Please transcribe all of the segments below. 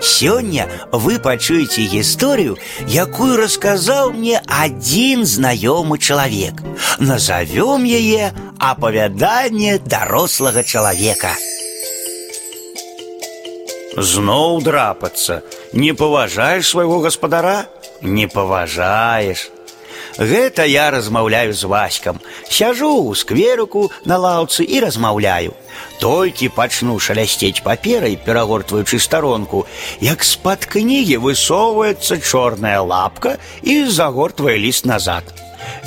Сёння вы пачуеце гісторыю, якую расказаў мне адзін знаёмы чалавек. Назовём яе апавяданне дарослага чалавека. Зноў драпацца, не паважаеш свайго гаспадара, не паважаеш. Гэта я размаўляю з васькам. Сяжу ў скверыку на лаўцы і размаўляю. Толькі пачну шалясцець паперай, перагортваючы старонку, як з-пад кнігі высоўваецца чорная лапка і загортвае ліст назад.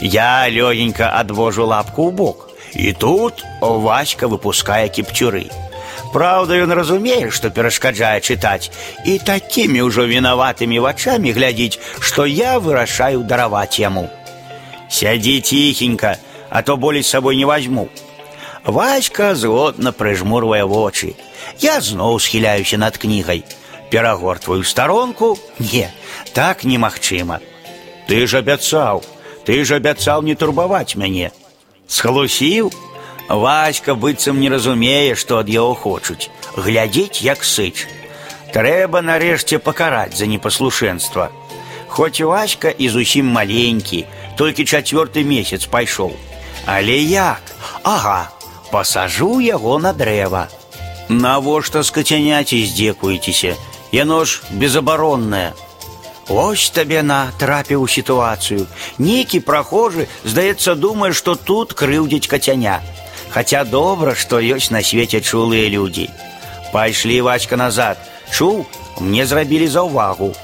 Я лёгенька адвожу лапку ў бок. І тут Васька выпускае кіпцюры. Праўда, ён разумее, што перашкаджае чытаць і такімі ўжо вінаватымі вачамі глядзіць, што я вырашаю дараваць яму. Сядзі ціхенька, а то болей з сабой не возьму. Васька згодна прыжмурвае вочы. Я зноў схіляюся над кнігай. Перагортваю старонку, не, так немагчыма. Ты ж абяцаў, ты ж абяцаў не турбаваць мяне. Схлусіў, Васька быццам не разумее, што ад яго хочуць, глядзець як сыч. Трэба нарэшце пакараць за непаслушэнства. Хоць Васька і зусім маленькі, толькі чацвёрты месяц пайшоў. Але як? Ага, пасажу яго на дрэва. Навошта скацяняці здзекуецеся? Яно ж безабароннае. Ось табе на трапіў у сітуацыю. Нейкі прахожы, здаецца, думае, што тут крыўдзіць кацяня. Хаця добра, што ёсць на свеце чулыя людзі. Пайшлі вачка назад. Чуў, мне зрабілі заўвагу.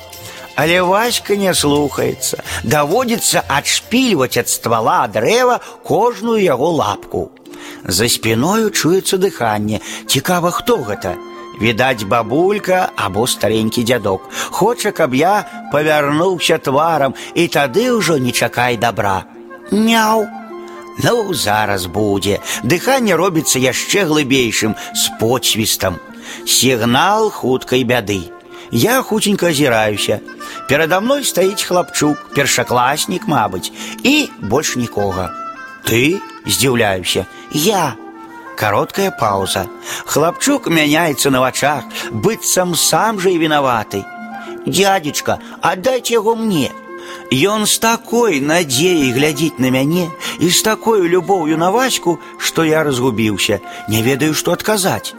Але Васька не слухаецца. Даводзіцца адшпільваць ад ствала дрэва кожную яго лапку. За спіною чуецца дыханне. Цікава, хто гэта? Відаць, бабулька або старенькі дзядок. Хоча, каб я павярнуўся тварам, і тады ўжо не чакай добра. Мяу! Ну, зараз будзе. Дыханне робіцца яшчэ глыбейшым з подсвістам. Сігнал хуткай бяды. Я хутенька азіраюся. Перада мной стаіць хлапчук, першакласнік, мабыць, і больш нікога. Ты здзіўляюся, я. Кароткая пауза. Хлапчук мяняецца на вачах, быццам сам жа і вінаваты. Дядзечка, аддайце яго мне. Ён з такой надзеяй глядзіць на мяне і з такой любоўю на ваську, што я разгубіўся, не ведаю, што адказаць.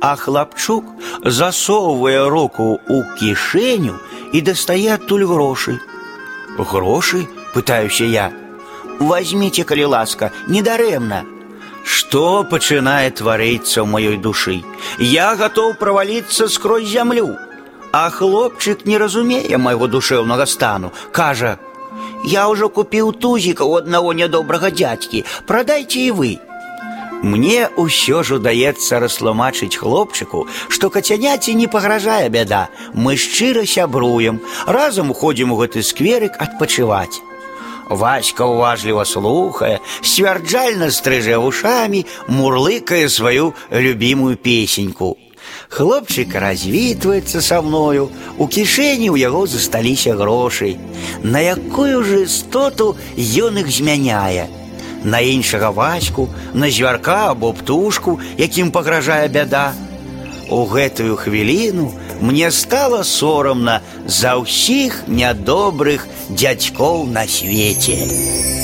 А хлапчук засоўвае руку ў кішэню і дастае адтуль грошы. Грошы, пытаюся я. Возьмите, калі ласка, недарэмна. Што пачынае тварыцца ў маёй душы? Я гатоў праваліцца скрозь зямлю. А хлопчык не разумее майго душэўнага стану, кажа: « Я ўжо купіў тузіка у аднаго нядобрага дзядзькі, прадайце і вы. Мне ўсё ж удаецца растлумачыць хлопчыку, што кацяняці не пагражае бяда. Мы шчыра сябруем, разам уходзім у гэты скверык адпачываць. Васька уважліва слухае, сцвярджальна стрыжэ вушамі, мурлыкае сваю любімую песеньку. Хлопчик развітваецца са мною, у кішэні ў яго засталіся грошай. На якую ж істоту ён іх змяняе. На іншага ваську, на звярка або птушку, якім пагражае бяда. У гэтую хвіліну мне стала сорамна за ўсіх нядобрых дзядзькоў на свеце.